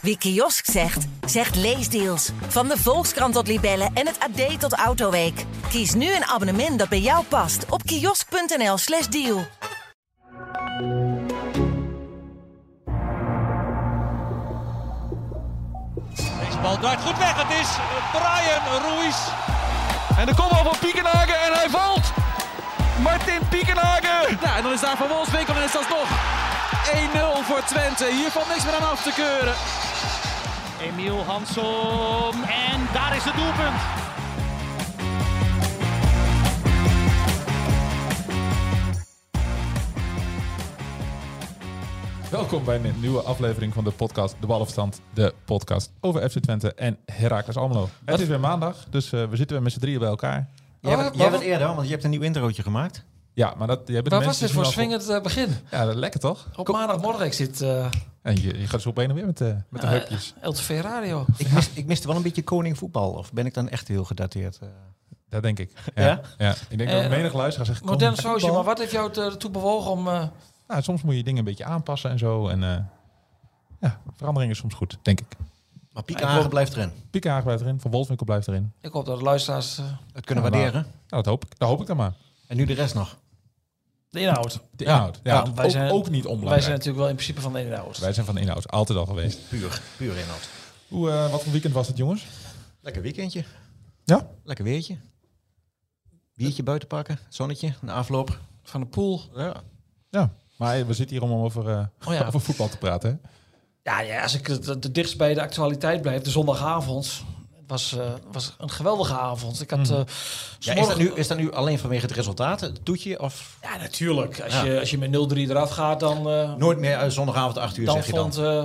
Wie kiosk zegt, zegt leesdeals. Van de Volkskrant tot Libellen en het AD tot Autoweek. Kies nu een abonnement dat bij jou past op kiosk.nl/slash deal. Deze bal draait goed weg. Het is Brian Ruiz. En de kopbal van Piekenhagen en hij valt. Martin Piekenhagen. Ja, en dan is daar Van Wolfswinkel en is dat nog 1-0 voor Twente. Hier valt niks meer aan af te keuren. Emiel Hansson. En daar is het doelpunt. Welkom bij een nieuwe aflevering van de podcast De Balafstand. De podcast over FC Twente en Heracles Almelo. Het is weer maandag, dus eh, we zitten weer met z'n drieën bij elkaar. Jij, Oh, bent, jij bent eerder, want je hebt een nieuw introotje gemaakt. Ja, maar dat, jij bent de Wat was dit voor swingend eh, begin? Ja, dat lekker toch? Op maandagmorgen, ik zit eh En je, je gaat zo op een en weer met, de met de eh, heupjes. LTV Radio. Ik, mis, ik miste wel een beetje koning voetbal. Of ben ik dan echt heel gedateerd? eh? Dat denk ik. Ja? Ja? ja. Ik denk dat Eh, menig luisteraar zegt... kom, Modern sausje, maar wat heeft jou ertoe bewogen om... eh, Nou, soms moet je dingen een beetje aanpassen en zo. En eh, ja, verandering is soms goed, denk ik. Maar Piek ik Hagen hoop- blijft erin. Piekenhagen blijft erin, Van Wolfswinkel blijft erin. ik hoop dat de luisteraars eh, Het kunnen Ja, waarderen. Nou, dat hoop ik, dat hoop ik dan maar. En nu de rest nog. De inhoud. De inhoud. Ja, Ja, ook, wij zijn- ook niet Wij onbelangrijk. zijn natuurlijk wel in principe van de inhoud. Wij zijn van de inhoud, altijd al geweest. Puur, puur inhoud. Hoe, eh, wat voor weekend was het, jongens? Lekker weekendje. Ja? Lekker weertje. Biertje buiten pakken. Zonnetje. Na afloop. Van de pool. Ja. Ja, maar we zitten hier om over, eh, Oh ja. over voetbal te praten. Hè? Ja, ja, als ik het dichtst bij de actualiteit blijf, de zondagavond. Was, eh, was een geweldige avond. Ik had... Mhm. eh, Ja, is, dat nu, is dat nu alleen vanwege het resultaat? Het toetje? Of Ja, natuurlijk. Als, Ja. je, als je met 0-3 eraf gaat, dan... eh, nooit meer zondagavond 8 uur dan zeg je dan? vond, eh,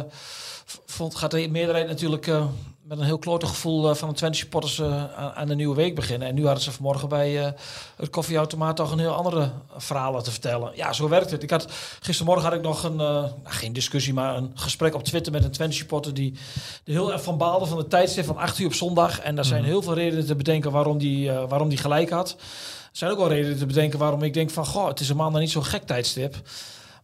vond, gaat de meerderheid natuurlijk eh, met een heel klote gevoel eh, van de Twente supporters eh, aan, de nieuwe week beginnen. En nu hadden ze vanmorgen bij eh, het koffieautomaat toch een heel andere verhalen te vertellen. Ja, zo werkt het. Ik had, gistermorgen had ik nog een, nou, geen discussie, maar een gesprek op Twitter met een Twente supporter die er heel erg van baalde van de tijdstip van 8 uur op zondag. En daar zijn heel veel redenen te bedenken waarom die, waarom die gelijk had. Er zijn ook wel redenen te bedenken waarom ik denk van, goh, het is een maandag niet zo'n gek tijdstip.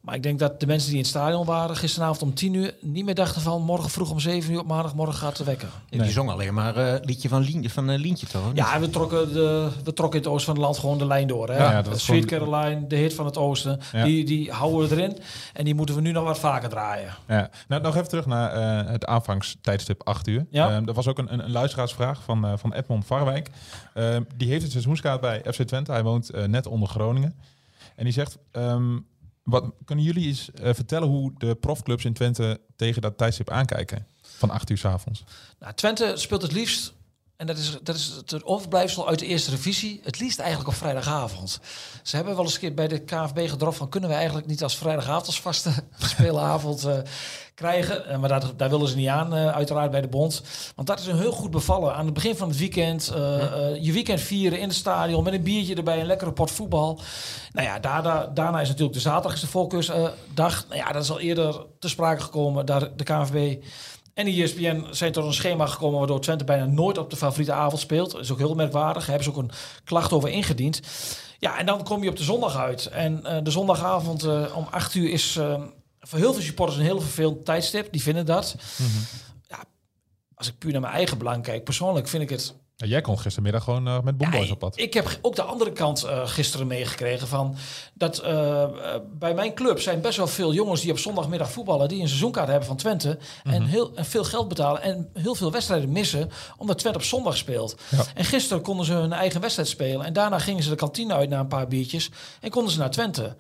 Maar ik denk dat de mensen die in het stadion waren gisteravond om 10 uur niet meer dachten van morgen vroeg om 7 uur op maandagmorgen gaat te wekken. Die zong alleen maar eh liedje van, Lien, van eh, Lientje toch? Ja, we trokken, de, we trokken in het oosten van het land gewoon de lijn door. Hè? Ja, ja, dat is Sweet gewoon- Caroline, de hit van het oosten, Ja. die, die houden we erin. En die moeten we nu nog wat vaker draaien. Ja. Nou, nog even terug naar eh, het aanvangstijdstip 8 uur. Ja. Ehm, er was ook een, een, een luisteraarsvraag van, eh, van Edmond Varwijk. Ehm, die heeft een seizoenskaart bij FC Twente. Hij woont eh, net onder Groningen. En die zegt... ehm, wat, kunnen jullie eens eh, vertellen hoe de profclubs in Twente tegen dat tijdstip aankijken? Van 8 uur s avonds. Nou, Twente speelt het liefst, en dat is, dat is het overblijfsel uit de eerste revisie, het liefst eigenlijk op vrijdagavond. Ze hebben wel eens een keer bij de KNVB gedropt van kunnen we eigenlijk niet als vrijdagavond als vaste speelavond eh, krijgen. Eh, maar daar, daar willen ze niet aan, eh, uiteraard bij de bond. Want dat is een heel goed bevallen. Aan het begin van het weekend, je weekend vieren in het stadion met een biertje erbij, een lekkere pot voetbal. Nou ja, daarna, daarna is natuurlijk de zaterdag is de voorkeursdag. nou ja, dat is al eerder te sprake gekomen. Daar de KNVB en de E ESPN zijn tot een schema gekomen waardoor Twente bijna nooit op de favoriete avond speelt. Dat is ook heel merkwaardig. Daar hebben ze ook een klacht over ingediend. Ja, en dan kom je op de zondag uit. En eh, de zondagavond eh, om 8 uur is eh, voor heel veel supporters een heel vervelend tijdstip. Die vinden dat. Ja, als ik puur naar mijn eigen belang kijk, persoonlijk vind ik het jij kon gistermiddag gewoon eh, met Bomboys ja, op pad. Ik heb ook de andere kant eh, gisteren meegekregen van dat eh, bij mijn club zijn best wel veel jongens die op zondagmiddag voetballen, die een seizoenkaart hebben van Twente en, heel, en veel geld betalen en heel veel wedstrijden missen omdat Twente op zondag speelt. Ja. En gisteren konden ze hun eigen wedstrijd spelen en daarna gingen ze de kantine uit na een paar biertjes en konden ze naar Twente.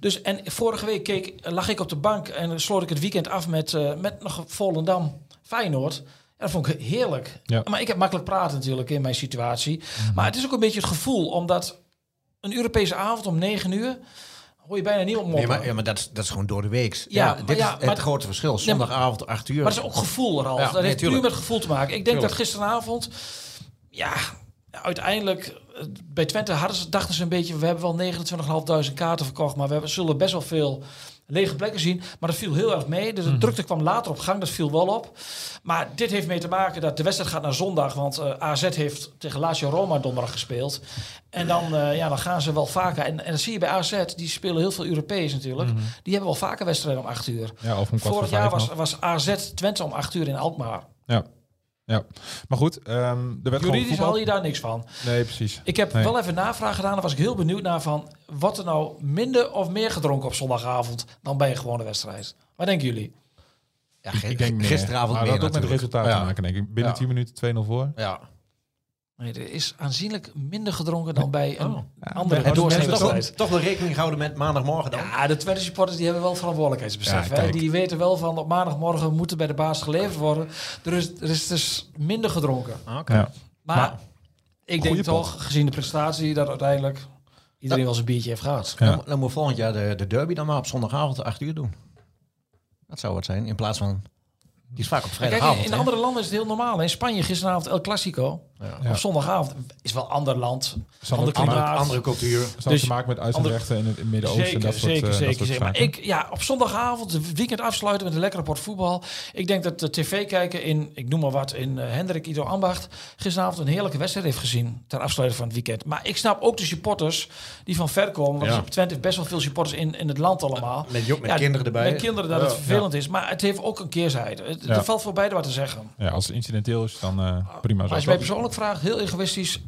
Dus en vorige week keek, lag ik op de bank en sloot ik het weekend af met, met nog Volendam Feyenoord. Dat vond ik heerlijk. Ja. Maar ik heb makkelijk praten natuurlijk in mijn situatie. Maar het is ook een beetje het gevoel, omdat een Europese avond om 9 uur hoor je bijna niemand moppen. Nee, maar, ja, maar dat, is, dat is gewoon door de week. Ja, dit ja, is het maar- grote verschil. Zondagavond 8 uur. Maar dat is ook gevoel, Ralf. Ja, dat nee, heeft puur tuurlijk. met gevoel te maken. Ik denk Tuurlijk. dat gisteravond, ja, uiteindelijk eh, bij Twente hadden ze, dachten ze een beetje, we hebben wel 29.500 kaarten verkocht, maar we hebben, zullen best wel veel lege plekken zien. Maar dat viel heel erg mee. Dus de Mhm. drukte kwam later op gang, dat viel wel op. Maar dit heeft mee te maken dat de wedstrijd gaat naar zondag. Want eh, AZ heeft tegen Lazio Roma donderdag gespeeld. En dan, eh, ja, dan gaan ze wel vaker. En, en dan zie je bij AZ, die spelen heel veel Europees natuurlijk. Mhm. Die hebben wel vaker wedstrijden om acht uur. Ja, of om Vorig jaar was, was AZ Twente om acht uur in Alkmaar. Ja. Ja. Maar goed, ehm er werd Juridisch haal je daar niks van. Nee, precies. Ik heb Nee. wel even navraag gedaan. Daar was ik heel benieuwd naar van... wat er nou minder of meer gedronken op zondagavond... dan bij een gewone wedstrijd. Wat denken jullie? Ja, Ik, ik denk meer. gisteravond maar meer dat had ook met het natuurlijk. resultaat Ja. maken, denk ik. Binnen Ja. 10 minuten 2-0 voor. Ja. Nee, er is aanzienlijk minder gedronken dan bij een Oh. andere Ja, doorsnee toch, toch wel rekening gehouden met maandagmorgen dan? Ja, de Twente supporters die hebben wel verantwoordelijkheidsbesef. Ja, hè. Die weten wel van op maandagmorgen moeten bij de baas geleverd worden. Er is, er is dus minder gedronken. Ah, Oké. Ja. Maar, Maar- ik denk toch, gezien de prestatie, dat uiteindelijk iedereen wel zijn biertje heeft gehad. Ja. Dan, dan moet volgend jaar de, de derby dan maar op zondagavond 8 uur doen. Dat zou het zijn, in plaats van... Die is vaak op Kijk, vrijdagavond. in hè? andere landen is het heel normaal. In Spanje gisteravond El Clasico. Ja. Op zondagavond is wel ander land. Zal Ander klimaat. andere, andere cultuur. Zal Dus- te maken met uitzendrechten in het het Midden-Oosten. Zeker, dat soort, zeker, eh, dat zeker. soort zeker. Maar ik, ja, op zondagavond, het weekend afsluiten met een lekkere pot voetbal. Ik denk dat de tv kijken in, ik noem maar wat, in eh, Hendrik Ido Ambacht gisteravond een heerlijke wedstrijd heeft gezien ter afsluiting van het weekend. Maar ik snap ook de supporters die van ver komen. Want Ja. Twente heeft best wel veel supporters in, in het land allemaal. Met, met Ja, kinderen erbij. Met kinderen dat Ja. het vervelend is. Maar het heeft ook een keerzijde. Het, Ja. Er valt voor beide wat te zeggen. Ja, als het incidenteel is, dan eh, prima Maar als je mij persoonlijk vraagt, heel egoïstisch,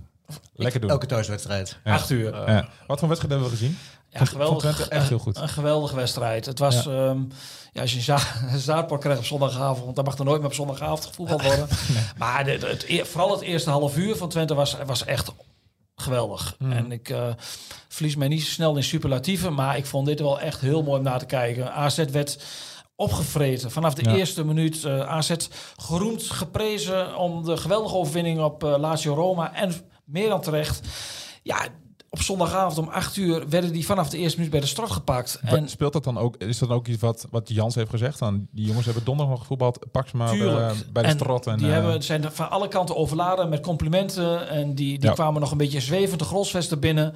Lekker doen. Elke thuiswedstrijd. Ja. acht uur. Ja. Wat voor wedstrijd hebben we gezien? Ja, geweldig. vond Twente echt heel goed. Een geweldige wedstrijd. Het was, ja. ja, als je een za een zaadpot krijgt op zondagavond, dan mag er nooit meer op zondagavond gevoetbald worden. Maar de, de- het, e- vooral het eerste half uur van Twente was, was echt geweldig. Hmm. En ik eh, verlies mij niet zo snel in superlatieven, maar ik vond dit wel echt heel mooi om naar te kijken. AZ werd opgevreten. Vanaf de Ja. eerste minuut eh, AZ geroemd, geprezen om de geweldige overwinning op eh, Lazio Roma. En meer dan terecht. Ja, op zondagavond om 8 uur werden die vanaf de eerste minuut bij de strot gepakt. En Speelt dat dan ook? Is dat ook iets wat, wat Jans heeft gezegd? Dan die jongens hebben donderdag nog gevoetbald. Pak ze maar Tuurlijk. eh, bij de En strot. En, die eh, hebben, zijn er van alle kanten overladen met complimenten. En die, die Ja. kwamen nog een beetje zwevend de grolsvesten binnen.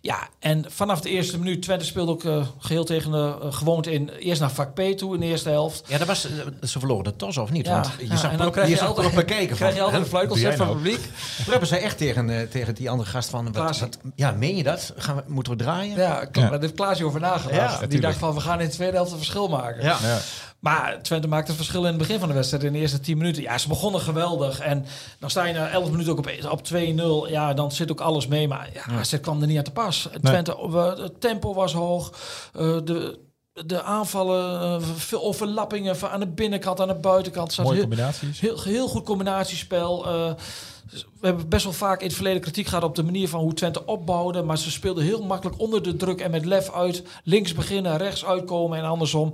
Ja, en vanaf de eerste minuut, Twente speelde ook eh, geheel tegen de uh, gewoonte in. Eerst naar vak P toe in de eerste helft. Ja, dat was, ze verloren de tos of niet? Ja, Want je ja, zag en dan ook, krijg je er altijd- ook bekijken Krijg je altijd een fluitconcert Doe van het publiek. Toen hebben zij echt tegen, eh, tegen die andere gast van... Wat- ja, meen je dat? Gaan we, moeten we draaien? Ja, Ja. daar heeft Klaasje over nagedacht. Ja, die dacht van, we gaan in de tweede helft een verschil maken. Ja. ja. Maar Twente maakte het verschil in het begin van de wedstrijd. In de eerste 10 minuten. Ja, ze begonnen geweldig. En dan sta je na 11 minuten ook op, op 2-0. Ja, dan zit ook alles mee. Maar ja, ze kwam er niet aan te pas. Twente, het tempo was hoog. Eh, de, de aanvallen, eh, veel overlappingen van aan de binnenkant, aan de buitenkant. Zat Mooie heel, combinaties. heel, heel goed combinatiespel. Eh, we hebben best wel vaak in het verleden kritiek gehad op de manier van hoe Twente opbouwde. Maar ze speelden heel makkelijk onder de druk en met lef uit. Links beginnen, rechts uitkomen en andersom.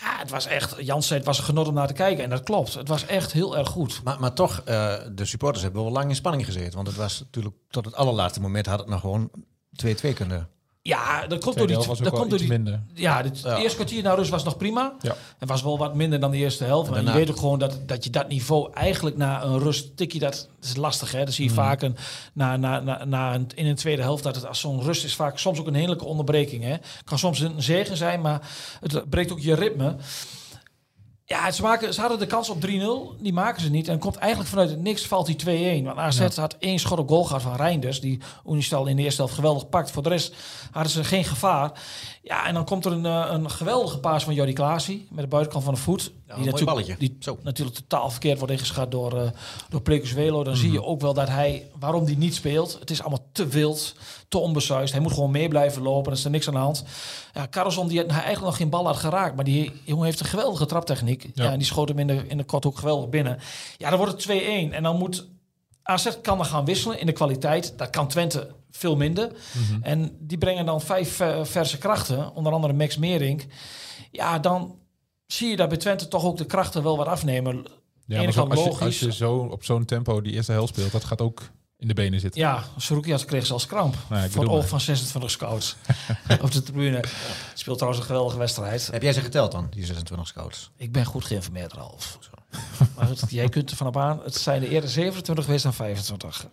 Ja, het was echt, Jans zei, het was een genot om naar te kijken. En dat klopt. Het was echt heel erg goed. Maar, maar toch, eh, de supporters hebben wel lang in spanning gezeten. Want het was natuurlijk tot het allerlaatste moment had het nog gewoon 2-2 kunnen. Ja, dat komt door die... was Dat komt door iets die minder. ja, het Ja. eerste kwartier naar rust was nog prima. Ja. Het was wel wat minder dan de eerste helft. En je weet ook gewoon dat, dat je dat niveau eigenlijk na een rust tik je dat. Dat is lastig, hè? Dat zie je Mhm. vaak een, na, na, na, na een, in een tweede helft. Dat het als zo'n rust is vaak soms ook een heerlijke onderbreking. Hè? Kan soms een zegen zijn, maar het breekt ook je ritme. Ja, ze, maken, ze hadden de kans op 3-0. Die maken ze niet. En komt eigenlijk vanuit het niks valt die 2-1. Want AZ had één schot op goal gehad van Reinders. Die Unistal in de eerste helft geweldig pakt. Voor de rest hadden ze geen gevaar. Ja, en dan komt er een, eh, een geweldige paas van Jordi Klaasie. Met de buitenkant van de voet. Mooi natuurlijk, balletje. Die Zo. natuurlijk totaal verkeerd wordt ingeschat door, uh, door Welo. Dan Mhm. zie je ook wel dat hij, waarom die niet speelt. Het is allemaal te wild, te onbesuisd. Hij moet gewoon mee blijven lopen. Er is er niks aan de hand. Ja, Carlson, die had eigenlijk nog geen bal had geraakt. Maar die jongen heeft een geweldige traptechniek. Ja. Ja. en die schoot hem in de, in de korthoek geweldig binnen. Ja, dan wordt het 2-1. En dan moet AZ kan dan gaan wisselen in de kwaliteit. Dat kan Twente veel minder. Mhm. En die brengen dan vijf eh, verse krachten. Onder andere Max Mering. Ja, dan zie je dat bij Twente toch ook de krachten wel wat afnemen. Ja, maar zo, als, je, logisch. als je zo op zo'n tempo die eerste helft speelt, dat gaat ook in de benen zitten. Ja, Sarukias kreeg zelfs kramp. Nou voor het bedoel oog van 26 scouts op de tribune. Speelt trouwens een geweldige wedstrijd. Heb jij ze geteld dan, die 26 scouts? Ik ben goed geïnformeerd, Ralf. Maar goed, jij kunt er vanop aan, het zijn er eerder 27 geweest dan 25.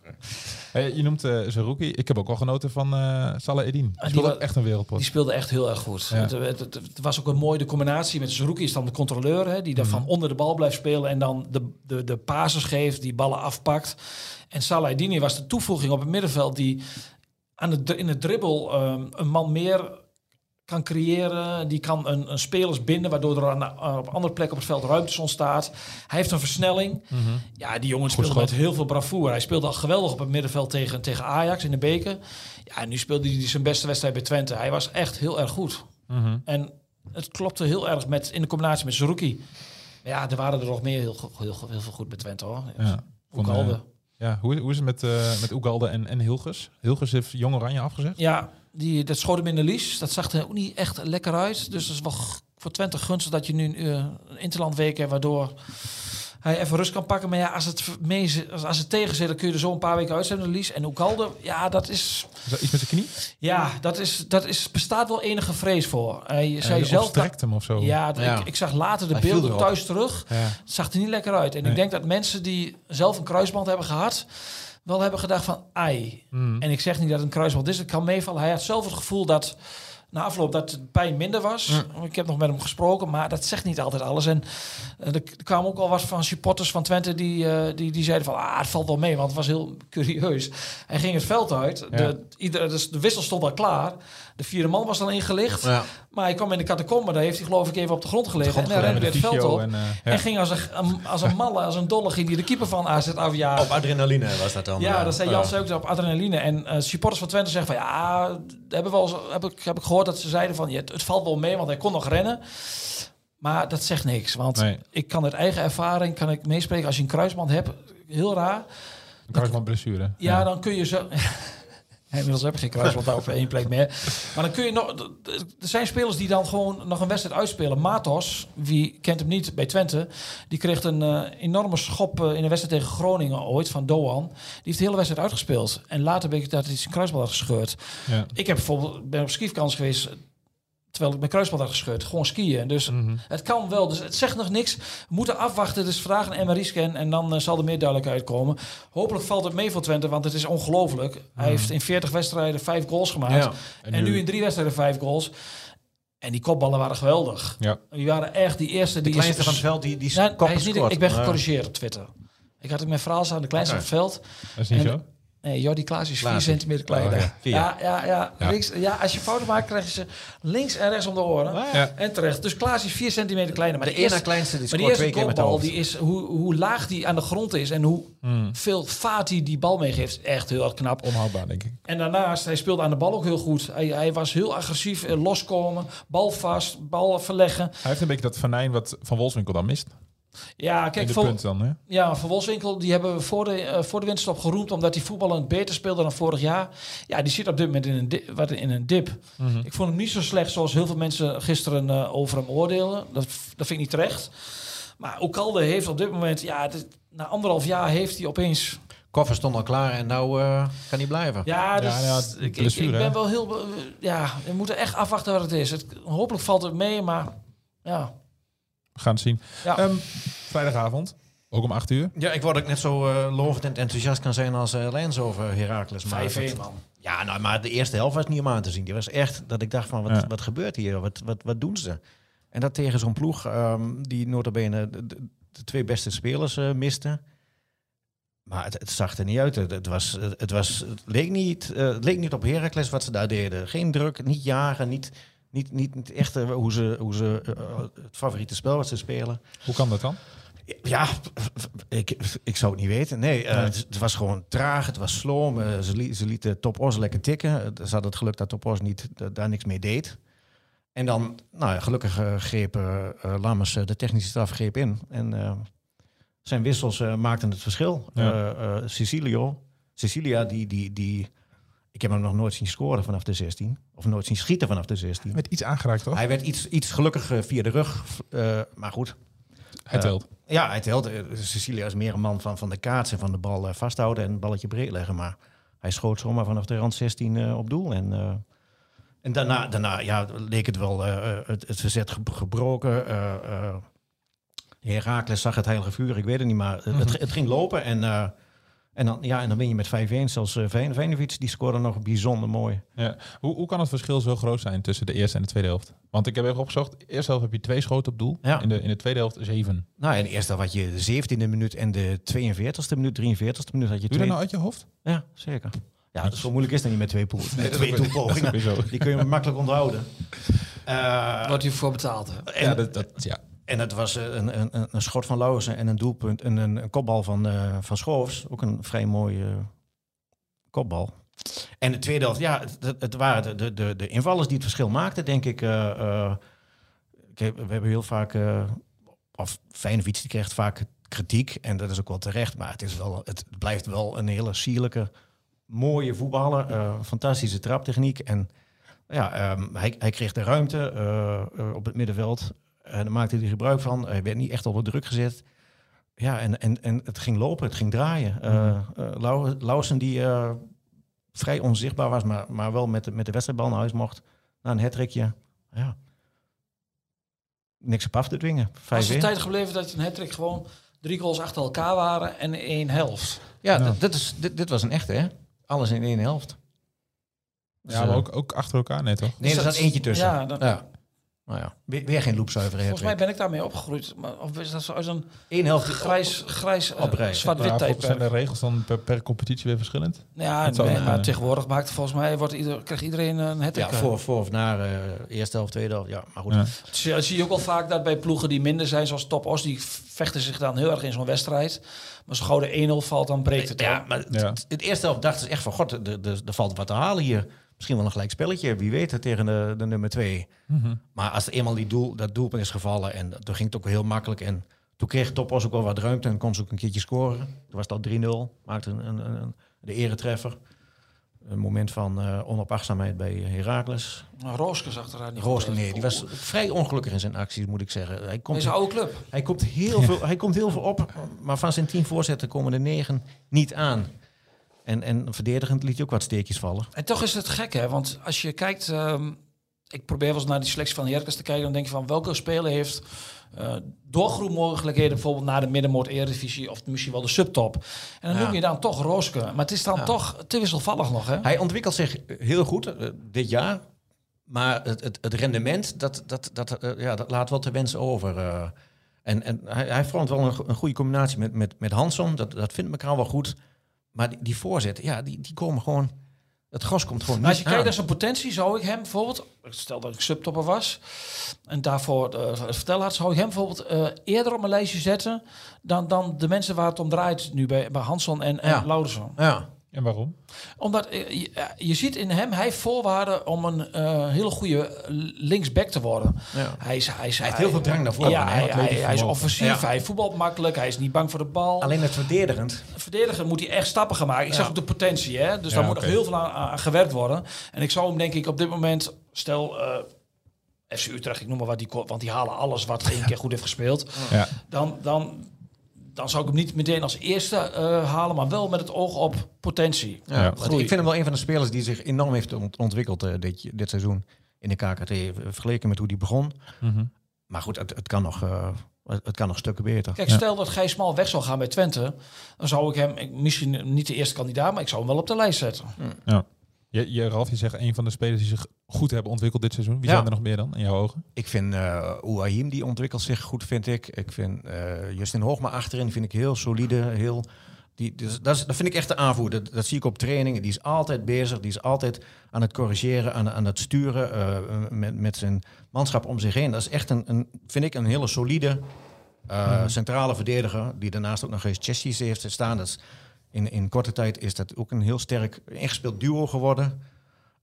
Hey, je noemt uh, Zerouki. Ik heb ook al genoten van uh, Salah Eddin. Die, die speelde echt een wereldpot. Die speelde echt heel erg goed. Ja. Het, het, het- het was ook een mooie de combinatie met Zerouki is dan de controleur, hè, die dan van onder de bal blijft spelen en dan de, de, de passes geeft, die ballen afpakt. En Salah Dini was de toevoeging op het middenveld die aan het, in het dribbel ehm, een man meer kan creëren. Die kan een, een spelers binden, waardoor er aan, eh, op andere plekken op het veld ruimte ontstaat. Hij heeft een versnelling. Ja, die jongen speelde schot. met heel veel bravoure. Hij speelde al geweldig op het middenveld tegen, tegen Ajax in de beker. Ja, en nu speelde hij zijn beste wedstrijd bij Twente. Hij was echt heel erg goed. Mhm. En het klopte heel erg met, in de combinatie met Zerouki. Ja, er waren er nog meer heel, heel, heel, veel goed bij Twente hoor. Ja. Al eh, Ja, hoe, hoe is het met, eh met Oegalde en, en Hilgers? Hilgers heeft Jong Oranje afgezegd. Ja, die, dat schoot hem in de lies. Dat zag er ook niet echt lekker uit. Dus dat is wel voor Twente gunstig dat je nu een, eh, een interlandweek hebt... waardoor hij even rust kan pakken. Maar ja, als het, mee, als, als het tegen zit, dan kun je er zo een paar weken uit zijn in de lies. En Oekalde, ja, dat is... Is dat iets met zijn knie? Ja, dat is, dat is, bestaat wel enige vrees voor. Hij zei zelf... strekt hem of zo? Ja. Ik, ik zag later de Hij beelden thuis terug. Ja. Het zag er niet lekker uit. En Nee. ik denk dat mensen die zelf een kruisband hebben gehad... wel hebben gedacht van, ai. Mm. En ik zeg niet dat het een kruisband is. Het kan meevallen. Hij had zelf het gevoel dat na afloop dat de pijn minder was. Ik heb nog met hem gesproken, maar dat zegt niet altijd alles. En eh, er k- kwamen ook al wat van supporters van Twente die, eh, die, die zeiden van, ah, het valt wel mee, want het was heel curieus. Hij ging het veld uit. Ja. De, ieder, dus de wissel stond al klaar. De vierde man was al ingelicht. Ja. Maar hij kwam in de catacombe, daar heeft hij geloof ik even op de grond gelegen. en hij rende weer het veld op. En, eh, ja. En ging als een, als een malle, als een dolle, ging hij de keeper van AZ afjagen. Op adrenaline was dat dan. Ja, dat zei ja. Jans ook op adrenaline. En eh, supporters van Twente zeggen van ja, hebben we eens- heb, ik, heb ik gehoord dat ze zeiden van ja, het, het valt wel mee, want hij kon nog rennen. Maar dat zegt niks, want Nee. ik kan uit eigen ervaring kan ik meespreken als je een kruisband hebt, heel raar. Een kruisbandblessure. Ja, dan kun je zo. Inmiddels heb ik geen kruisband op één plek meer. Maar dan kun je nog. Er zijn spelers die dan gewoon nog een wedstrijd uitspelen. Matos, wie kent hem niet bij Twente, die kreeg een eh, enorme schop eh, in de wedstrijd tegen Groningen ooit van Doan. Die heeft de hele wedstrijd uitgespeeld. En later ben ik dat hij zijn kruisband had gescheurd. Ja. Ik heb bijvoorbeeld ben op skivakantie geweest. Terwijl ik mijn kruisband had gescheurd. Gewoon skiën. Dus Mhm. het kan wel. Dus het zegt nog niks. We moeten afwachten. Dus vandaag een MRI-scan. En dan eh, zal er meer duidelijkheid komen. Hopelijk valt het mee voor Twente. Want het is ongelooflijk. Hij heeft in 40 wedstrijden 5 goals gemaakt. Ja. En, En nu, nu- in drie wedstrijden 5 goals. En die kopballen waren geweldig. Ja. Die waren echt die eerste. De Die kleinste is, van het veld, die, die koppen hij is niet, scoort. ik ben gecorrigeerd op Twitter. Ik had het met verhaal staan. De kleinste van het veld. Dat is niet En- zo. Nee, Jordi Klaas is 4 Klaas. centimeter kleiner. Oh, ja. ja. Ja, ja, ja. Ja. Links, ja, als je fouten maakt, krijg je ze links en rechts om de oren. Ja. En terecht. Dus Klaas is 4 centimeter kleiner. Maar De de, eerste, kleinste, die maar die scoort eerste kopbal, die is hoe, hoe laag die aan de grond is en hoe Mm. veel vaat hij die bal meegeeft. Echt heel erg knap. Onhoudbaar, denk ik. En daarnaast, hij speelde aan de bal ook heel goed. Hij, hij was heel agressief, eh, loskomen, bal vast, bal verleggen. Hij heeft een beetje dat venijn wat Van Wolfswinkel dan mist. Ja, kijk, voor, punt dan, hè? Ja, Van Wolfswinkel, die hebben we voor de, eh, voor de winterstop geroemd... omdat hij voetballend beter speelde dan vorig jaar. Ja, die zit op dit moment in een, di- wat in een dip. Mhm. Ik vond hem niet zo slecht zoals heel veel mensen gisteren eh, over hem oordeelden. Dat, dat vind ik niet terecht. Maar Okalde heeft op dit moment... Ja, dit- na anderhalf jaar heeft hij opeens... Koffer stond al klaar en nou eh, kan hij blijven. Ja, dus, ja, ik, ik, blessure, ik hè? ben wel heel... Ja, we moeten echt afwachten wat het is. Het, hopelijk valt het mee, maar... Ja, We gaan het zien. ja. Ehm, vrijdagavond, ook om 8 uur. Ja, ik word ook net zo eh, lovend en enthousiast kan zijn als uh, Lens over Heracles. Maar 5-1, het- man. Ja, nou, maar de eerste helft was niet om aan te zien. Die was echt dat ik dacht van, wat, Ja. wat gebeurt hier? Wat, wat, wat doen ze? En dat tegen zo'n ploeg ehm, die notabene de, de, de twee beste spelers eh, miste. Maar het, het zag er niet uit. Het, het, was, het, het was, het, leek niet, eh, het leek niet op Heracles wat ze daar deden. Geen druk, niet jagen, niet, niet, niet, niet echt hoe ze, hoe ze eh, het favoriete spel wat ze spelen. Hoe kan dat dan? Ja, ik, ik zou het niet weten. Nee, eh. Het, het was gewoon traag, het was sloom. eh, ze, li- ze lieten Top Os lekker tikken. Ze hadden het geluk dat Top Os niet, da- daar niks mee deed. En dan, nou ja, gelukkig greep Lammers de technische straf greep in. En zijn wissels maakten het verschil. Ja. Cecilio, Cecilia, die, die, die... Ik heb hem nog nooit zien scoren vanaf de 16. Of nooit zien schieten vanaf de 16. Met iets aangeraakt, toch? Hij werd iets, iets gelukkig eh, via de rug. eh, maar goed, Hij telt. ja, hij telt. Eh, Cecilia is meer een man van, van de kaats en van de bal eh, vasthouden en een balletje breed leggen. Maar hij schoot zomaar vanaf de rand 16 eh, op doel. En, eh, en daarna, daarna ja, leek het wel eh, eh, het, het verzet ge- gebroken. eh, eh, Herakles zag het heilige vuur, ik weet het niet, maar het, het, het ging lopen. En, eh, en, dan, ja, en dan win je met 5-1. Zelfs uh, Vijnovic, die scoorde nog bijzonder mooi. Ja. Hoe, hoe kan het verschil zo groot zijn tussen de eerste en de tweede helft? Want ik heb even opgezocht. De eerste helft heb je twee schoten op doel. Ja. In, de, in de tweede helft zeven. Nou, in de eerste had je de 17e minuut en de 42e minuut, 43e minuut had je Doe je twee. dat nou uit je hoofd? Ja, zeker. Ja, dat is zo moeilijk is dat niet met twee, poel, met dat twee toepogingen. Die kun je makkelijk onthouden. Eh, Wordt hiervoor betaald. Hè? en, ja, dat, dat, ja. En het was eh, een, een, een, schot van Lauwersen en een doelpunt en een, een kopbal van, eh, van Schoofs. Ook een vrij mooie eh, kopbal. En de tweede helft, ja, het, het- waren de, de, de, invallers die het verschil maakten, denk ik. we hebben heel vaak, eh of Feyenoord die krijgt vaak kritiek en dat is ook wel terecht, maar het, is wel, het blijft wel een hele sierlijke, mooie voetballer. fantastische traptechniek en ja, ehm, hij, hij kreeg de ruimte op het middenveld. En daar maakte hij gebruik van. Hij werd niet echt onder druk gezet. Ja, en, en, en het ging lopen, het ging draaien. Eh eh, Lau- Lauwersen die eh, vrij onzichtbaar was, maar, maar wel met de, met de wedstrijdbal naar huis mocht. Na een hattrickje. Ja. Niks op af te dwingen. Was het 5-1. tijd gebleven dat je een hattrick gewoon drie goals achter elkaar waren en één helft? Ja, Ja. dit- is, dit, dit was een echte, hè? Alles in één helft. Dus, ja, maar eh, ook, ook achter elkaar, nee toch? Nee, er dat- zat eentje tussen. Ja, dan- Ja. Nou ja, weer, weer geen loopzuivere Volgens mij ben ik daarmee opgegroeid. Maar, of is dat zo uit een Eén helft grijs, grijs eh, rij. zwart-wit zijn de regels dan per, per competitie weer verschillend? Ja, nee, maar kunnen. tegenwoordig maakt volgens mij wordt ieder, krijgt iedereen een hattrick. Ja, voor, voor of na eh, eerste helft, tweede helft. Ja, maar goed. Ja. Zie, Dus zie je ook wel vaak dat bij ploegen die minder zijn, zoals Top Os, die vechten zich dan heel erg in zo'n wedstrijd. Maar zo gauw de 1-0 valt, dan breekt het. Ja, maar het, Ja. het- het eerste helft dachten ze echt van... God, er valt wat te halen hier. Misschien wel een gelijk spelletje. Wie weet het tegen de, de nummer twee. Mhm. Maar als er eenmaal die doel, dat doelpunt is gevallen... en toen ging het ook heel makkelijk. En toen kreeg Topos ook wel wat ruimte... en kon ze ook een keertje scoren. Toen was al 3-0. Maakte een, een, een, de eretreffer. Een moment van eh onopachtzaamheid bij Heracles. Nou, Rooske zag er niet Roos, goed uit. nee, die was vrij ongelukkig in zijn acties, moet ik zeggen. Hij komt, Deze oude club. hij komt, heel, veel, hij komt heel veel op, maar van zijn tien voorzetten komen er negen niet aan. En, en verdedigend liet hij ook wat steekjes vallen. En toch is het gek, hè? Want als je kijkt, ehm, ik probeer wel eens naar die selectie van Heracles te kijken, dan denk je van welke speler heeft eh doorgroeimogelijkheden, bijvoorbeeld naar de middenmoot Eredivisie of misschien wel de subtop. En dan Ja. noem je dan toch Rooske. Maar het is dan Ja. toch te wisselvallig nog, hè? Hij ontwikkelt zich heel goed eh, dit jaar. Maar het, het, het rendement, dat, dat, dat, eh, ja, dat laat wel te wensen over. eh. en en hij, hij vormt wel een goede combinatie met, met, met Hanson. Dat, dat vindt elkaar wel goed. Maar die, die voorzetten, ja, die, die komen gewoon... Het gros komt gewoon Maar als je niet kijkt naar zijn potentie, zou ik hem bijvoorbeeld, stel dat ik subtopper was en daarvoor eh, het vertel had, zou ik hem bijvoorbeeld eh, eerder op mijn lijstje zetten dan, dan de mensen waar het om draait nu bij, bij Hansson en, en Ja. Lauderson. Ja, En waarom? Omdat eh, je, eh, je ziet in hem, hij heeft voorwaarden om een eh, hele goede linksback te worden. ja. Hij, is, hij, is, Hij heeft heel veel drang naar voren, Ja, hij, hij, hij is offensief, Ja. hij voetbalt makkelijk, hij is niet bang voor de bal. Alleen het verdedigend. verdediger moet hij echt stappen gaan maken. Ik zag ook de potentie, hè? dus daar moet oké. nog heel veel aan, aan gewerkt worden. En ik zou hem denk ik op dit moment, stel eh, FC Utrecht, ik noem maar wat, die, want die halen alles wat één keer goed heeft gespeeld. Ja. Dan, dan, dan zou ik hem niet meteen als eerste eh, halen, maar wel met het oog op potentie. Ja, Ja. ik vind hem wel een van de spelers die zich enorm heeft ont- ontwikkeld eh, dit, dit seizoen in de KKT. eh, Vergeleken met hoe die begon. Mhm. Maar goed, het, het, kan, nog, eh, het kan nog stukken beter. Kijk, Ja. stel dat Gijs Smal weg zou gaan bij Twente, dan zou ik hem, ik- misschien niet de eerste kandidaat, maar ik zou hem wel op de lijst zetten. Je, je, Ralf, je zegt een van de spelers die zich goed hebben ontwikkeld dit seizoen. Wie Ja. zijn er nog meer dan in jouw ogen? Ik vind uh, Ouahim, die ontwikkelt zich goed, vind ik. Ik vind eh, Justin Hoogma achterin vind ik heel solide. Heel, die, dus, dat, is, dat vind ik echt de aanvoerder. Dat, dat zie ik op trainingen. Die is altijd bezig. Die is altijd aan het corrigeren, aan, aan het sturen eh, met, met zijn manschap om zich heen. Dat is echt een, een vind ik, een hele solide uh, centrale verdediger. Die daarnaast ook nog eens Chessies heeft staan. Dat is, in, in korte tijd is dat ook een heel sterk ingespeeld duo geworden.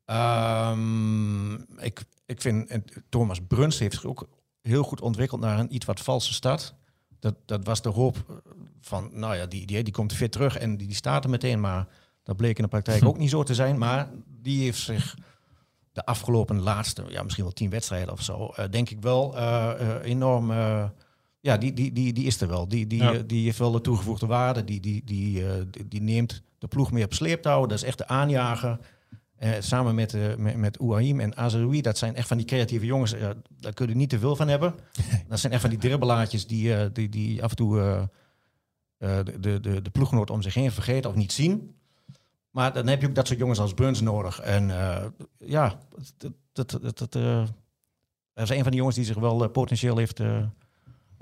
Um, ik, ik vind en Thomas Bruns heeft zich ook heel goed ontwikkeld naar een iets wat valse stad. Dat, dat was de hoop van, nou ja, die, die, die komt fit terug en die, die staat er meteen. Maar dat bleek in de praktijk ook niet zo te zijn. Maar die heeft zich de afgelopen laatste, ja, misschien wel tien wedstrijden of zo, uh, denk ik wel uh, uh, enorm. Ja, die, die, die, die is er wel. Die, die, ja. die heeft wel de toegevoegde waarde. Die, die, die, die, die neemt de ploeg meer op sleeptouw. Dat is echt de aanjager. Eh, samen met, eh met, met Ouahim en Azaroui, dat zijn echt van die creatieve jongens. eh, daar kun je niet te veel van hebben. dat zijn echt van die dribbelaartjes die, eh, die, die af en toe eh, eh, de, de, de, de ploeggenoot om zich heen vergeten of niet zien. Maar dan heb je ook dat soort jongens als Burns nodig. En eh, ja, dat, dat, dat, dat, eh, dat is een van die jongens die zich wel eh, potentieel heeft, eh,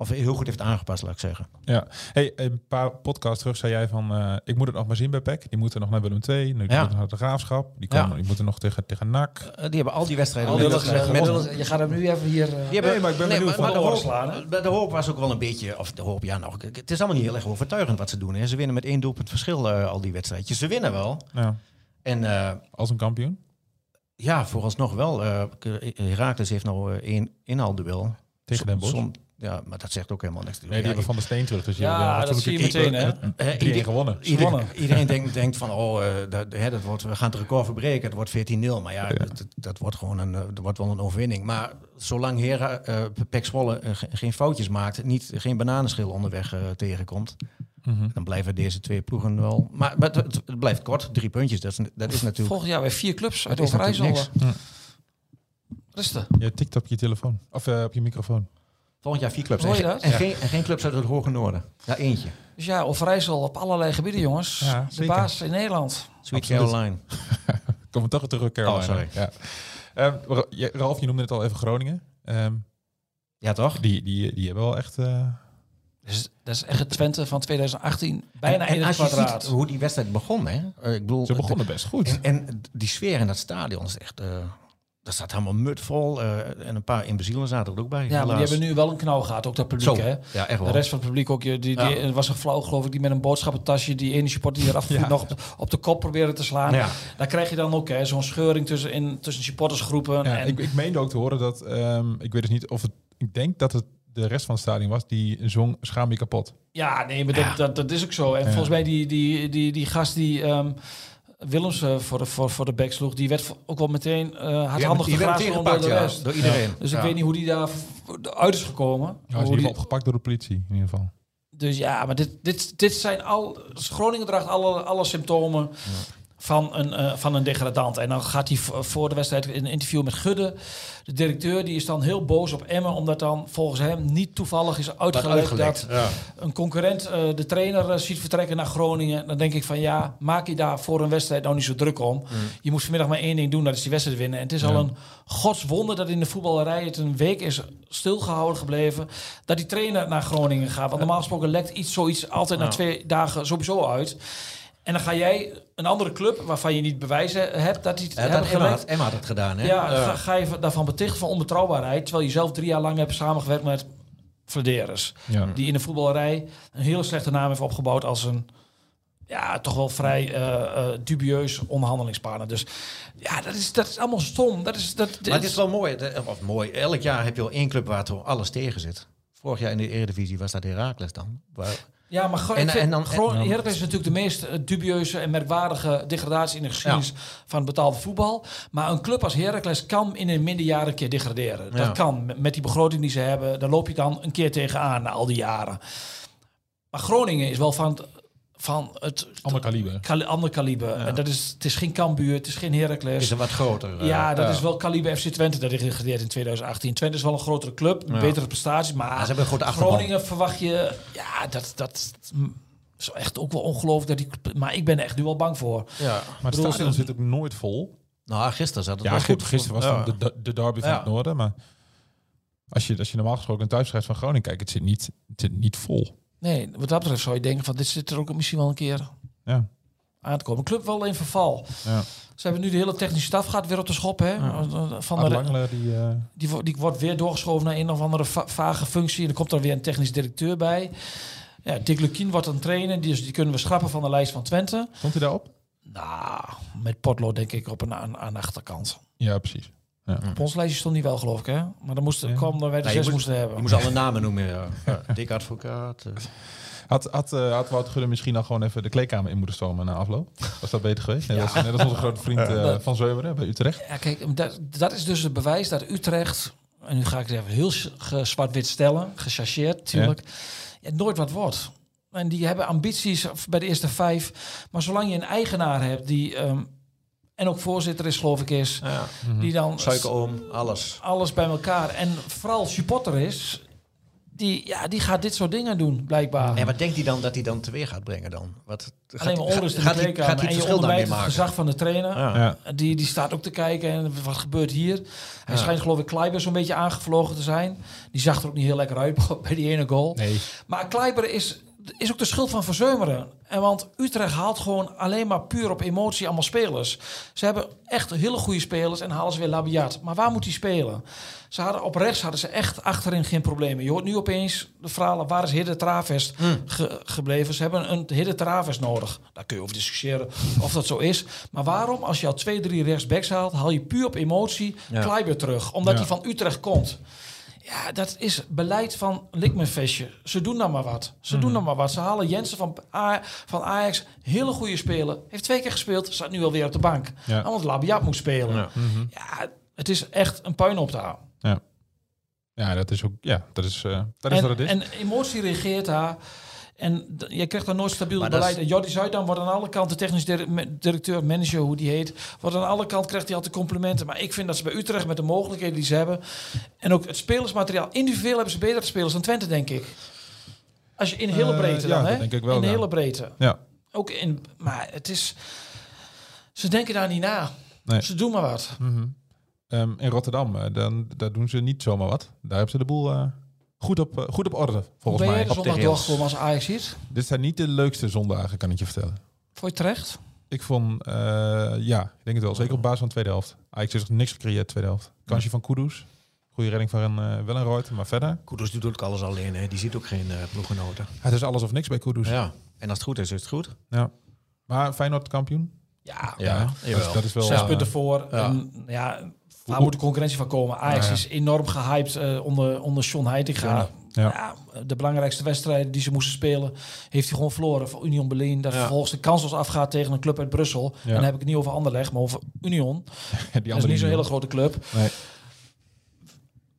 of heel goed heeft aangepast, laat ik zeggen. Ja. Hey, een paar podcasts terug zei jij van, eh, ik moet het nog maar zien bij PEC. Die moeten nog naar Willem II, nu Ja. naar de Graafschap. Die, Ja. komen, die moeten nog tegen, tegen NAC. Eh, die hebben al die wedstrijden Al die met- wedstrijden met- gewonnen. je gaat hem nu even hier... eh, Die hebben, Nee, maar ik ben benieuwd maar, van de, de hoop, slaan, de hoop was ook wel een beetje, of de hoop, ja, nog, het is allemaal niet heel erg overtuigend wat ze doen. Hè. Ze winnen met één doelpunt verschil al die wedstrijdjes. Ze winnen wel. Ja. En eh, Als een kampioen. ja, vooralsnog wel. eh Herakles heeft nou één inhaalduel. Tegen Den Bosch. Ja, maar dat zegt ook helemaal niks. Nee, die hebben Van de Steen terug. Dus Ja, dat natuurlijk zie je meteen, hè? Eh, 3-1 ieder- gewonnen. Ieder- Gewonnen. iedereen denkt, denkt van, oh, eh, dat, hè, dat wordt, we gaan het record verbreken. Het wordt 14-0. Maar ja, Ja. Dat, wordt gewoon een, eh, dat wordt wel een overwinning. Maar zolang Hera, eh Pek Zwolle ge- geen foutjes maakt, niet, geen bananenschil onderweg tegenkomt, Mhm. dan blijven deze twee ploegen wel... Maar, maar het, het blijft kort, drie puntjes. Dat is, dat is natuurlijk... Volgend jaar weer vier clubs uit Overijssel. Rustig. Je tikt op je telefoon. Of op je microfoon. Volgend jaar vier clubs. Hoor je En, dat? en, geen, en geen clubs uit het Hoge Noorden. Ja, eentje. Dus ja, Overijssel op allerlei gebieden, jongens. Ja, de zeker. baas in Nederland. Sweet Absoluut. Caroline. Kom toch terug, Caroline. Oh, sorry. Ja. Ehm, je- Ralf, je noemde het al even Groningen. Ehm, Ja, toch? die, die, die hebben wel echt... eh, Dus dat is echt het Twente van 2018. Bijna en, in en het als je kwadraat. ziet hoe die wedstrijd begon, hè? Ik bedoel, ze begonnen best goed. En, en die sfeer in dat stadion is echt... eh dat staat helemaal mutvol. eh en een paar imbezielen zaten er ook bij. Ja, maar die hebben nu wel een knauw gehad, ook dat publiek, Zo, hè? ja, echt De wel. rest van het publiek ook. Die, die, Ja. Er was een flauw, geloof ik, die met een boodschappentasje... die ene supporter die eraf Ja. nog op, op de kop proberen te slaan. Ja. Daar krijg je dan ook hè, zo'n scheuring tussen, in, tussen supportersgroepen. Ja, en, ik, ik meende ook te horen dat... ehm, ik weet dus niet of het... Ik denk dat het de rest van het stadion was die zong Schaam je kapot. Ja, nee, maar dat, Ja. dat, dat is ook zo. En Ja. volgens mij die, die, die, die gast die ehm, Willems eh, voor, de, voor, voor de bek sloeg... die werd ook wel meteen uh, Die handig die werd gegraasd door teruggepakt, de ja, rest. door iedereen. Dus ik Ja. weet niet hoe die daar uit is gekomen. Ja, hij is in Hoe ieder die- geval opgepakt door de politie, in ieder geval. Dus ja, maar dit, dit, dit zijn al. Groningen draagt alle, alle symptomen van, een, eh, van een degradant. En dan gaat hij voor de wedstrijd in een interview met Gudde. De directeur die is dan heel boos op Emmen, omdat dan volgens hem niet toevallig is uitgelekt, uitgelekt, dat ja. een concurrent eh, de trainer eh, ziet vertrekken naar Groningen. Dan denk ik van ja, maak je daar voor een wedstrijd nou niet zo druk om. Je moet vanmiddag maar één ding doen, dat is die wedstrijd winnen. En het is al een godswonder dat in de voetballerij het een week is stilgehouden gebleven. Dat die trainer naar Groningen gaat. Want normaal gesproken lekt iets zoiets altijd na twee dagen sowieso uit. En dan ga jij een andere club waarvan je niet bewijzen hebt dat die het Ja, hebben dat Emma, had, Emma had het gedaan, hè? Ja, Ga, ga je daarvan betichten van onbetrouwbaarheid. Terwijl je zelf drie jaar lang hebt samengewerkt met Flederis. Ja. Die in de voetballerij een hele slechte naam heeft opgebouwd als een ja, toch wel vrij eh, eh, dubieus onderhandelingspartner. Dus ja, dat is, dat is allemaal stom. Dat is, dat, Maar het is wel mooi, het- of mooi. Elk jaar heb je wel één club waar toch alles tegen zit. Vorig jaar in de Eredivisie was dat Heracles dan. Waar, Ja, maar En- vind en dan- en Heracles is natuurlijk de meest eh, dubieuze en merkwaardige degradatie in de geschiedenis van het betaalde voetbal. Maar een club als Heracles kan in een minder jaren een keer degraderen. Ja. Dat kan. Met- Met die begroting die ze hebben, daar loop je dan een keer tegenaan na al die jaren. Maar Groningen is wel van het, van het Ander kaliber. kali- andere kaliber. En dat is, het is geen Cambuur, het is geen Heracles. is er wat groter. eh, Ja, dat ja. is wel kaliber FC Twente dat is gedegradeerd in 2018. Twente is wel een grotere club, Ja. betere prestaties, maar ze hebben een grote achterban. Groningen verwacht je, ja, dat, dat is echt ook wel ongelooflijk. Dat die, maar ik ben er echt nu wel bang voor. ja. Maar het bedoel, stadion zit ook nooit vol. Nou, gisteren zat het Ja, wel goed, goed. gisteren was Ja. dan de, de derby van Ja. het noorden. Maar als je, als je normaal gesproken een thuiswedstrijd van Groningen kijkt, het zit niet, het zit niet vol. Nee, wat dat betreft zou je denken van dit zit er ook misschien wel een keer Ja. aan te komen. Club wel in verval. Ja. Ze hebben nu de hele technische staf gaat weer op de schop, hè? Van de, Langler, die, eh, die, wo- die wordt weer doorgeschoven naar een of andere va- vage functie. En er komt er weer een technisch directeur bij. Ja, Dick Lukien wordt een trainer, die, dus die kunnen we schrappen van de lijst van Twente. stond hij daarop? Nou, met Potlo denk ik op een aan, aan de achterkant. Ja, precies. Ja. Op ons lijstje stond hij wel, geloof ik, hè? Maar dan moesten Ja. kwam dat wij de Ja, zes moest- moesten hebben. Je moest alle namen noemen. Ja. Ja, Dick Advocaat. eh. Had, had, eh, had Wout Gudde misschien al gewoon even de kleedkamer in moeten stormen na afloop? Was dat beter geweest? Net als, net als onze grote vriend eh, Van Zeumeren bij Utrecht. Ja, kijk, dat, dat is dus het bewijs dat Utrecht, en nu ga ik het even heel zwart-wit stellen, gechargeerd natuurlijk, ja, nooit wat wordt. En die hebben ambities bij de eerste vijf. Maar zolang je een eigenaar hebt die ehm, en ook voorzitter is, geloof ik, is. Ja. Die dan Suikeroom, alles. alles bij elkaar. En vooral supporter is, die, ja, die gaat dit soort dingen doen, blijkbaar. En wat denkt hij dan dat hij dan teweer gaat brengen dan? Wat, gaat, Alleen maar onrust in de gaat, gaat hij En je verschil daarmee onderwijst het maken? gezag van de trainer. Ja. Ja. Die, die staat ook te kijken en wat gebeurt hier. Hij Ja. schijnt geloof ik Kleiber zo'n beetje aangevlogen te zijn. Die zag er ook niet heel lekker uit bij die ene goal. Nee. Maar Kleiber is, is ook de schuld van Verzeumeren. En want Utrecht haalt gewoon alleen maar puur op emotie allemaal spelers. Ze hebben echt hele goede spelers en halen ze weer Labiat. Maar waar moet hij spelen? Ze hadden, op rechts hadden ze echt achterin geen problemen. Je hoort nu opeens de verhalen, waar is Hidde Travest ge- gebleven? Ze hebben een Hidde Travest nodig. Daar kun je over discussiëren of dat zo is. Maar waarom, als je al twee, drie rechtsbacks haalt, haal je puur op emotie Ja. Kleiber terug? Omdat Ja. hij van Utrecht komt. Ja, dat is beleid van Likmenvestje. Ze doen dan maar wat. Ze Mhm. doen dan maar wat. Ze halen Jensen van, A van Ajax. Hele goede speler. Heeft twee keer gespeeld. Staat nu alweer op de bank. Ja. Omdat Labiat moet spelen. Ja. Ja. het is echt een puin op te houden. Ja, dat is ook. Ja, dat is, eh, dat is En, wat het is. en emotie regeert daar. En je krijgt dan nooit stabiel Maar beleid. En Jordi Zuidam wordt aan alle kanten technisch directeur, manager, hoe die heet. Wordt aan alle kanten krijgt hij altijd complimenten. Maar ik vind dat ze bij Utrecht met de mogelijkheden die ze hebben. En ook het spelersmateriaal. Individueel hebben ze betere spelers dan Twente, denk ik. Als je in hele Eh, breedte dan, hè? denk ik wel, In hele breedte. ja. Ook in, maar het is... Ze denken daar niet na. Nee. Ze doen maar wat. Mhm. Ehm, in Rotterdam, eh, dan, daar doen ze niet zomaar wat. Daar hebben ze de boel eh, goed, op, eh, goed op orde, volgens ben mij. er de zondag doorgekomen als Ajax? Dit zijn niet de leukste zondagen, kan ik je vertellen. Vond je terecht? Ik vond, eh, ja, ik denk het wel. Zeker op basis van de tweede helft. Ajax heeft niks gecreëerd, tweede helft. Kansje van Kudus. Goede redding van uh, Wellenreuter, maar verder. Kudus doet ook alles alleen, hè. die ziet ook geen uh, ploeggenoten. Het is alles of niks bij Kudus. Ja. En als het goed is, is het goed. Ja. Maar Feyenoord kampioen? Ja, Ja, dat, is, dat is wel... Zes eh, punten voor. ja. En, ja, waar moet de concurrentie van komen? Ajax Ja, ja. is enorm gehyped eh, onder, onder Sean Heitinga. Ja. Ja. de belangrijkste wedstrijden die ze moesten spelen, heeft hij gewoon verloren voor Union Berlin. Dat Ja. vervolgens de kansels afgaat tegen een club uit Brussel. Ja. En dan heb ik het niet over Anderlecht, maar over Union. die Dat is andere niet zo'n hele grote club. Nee.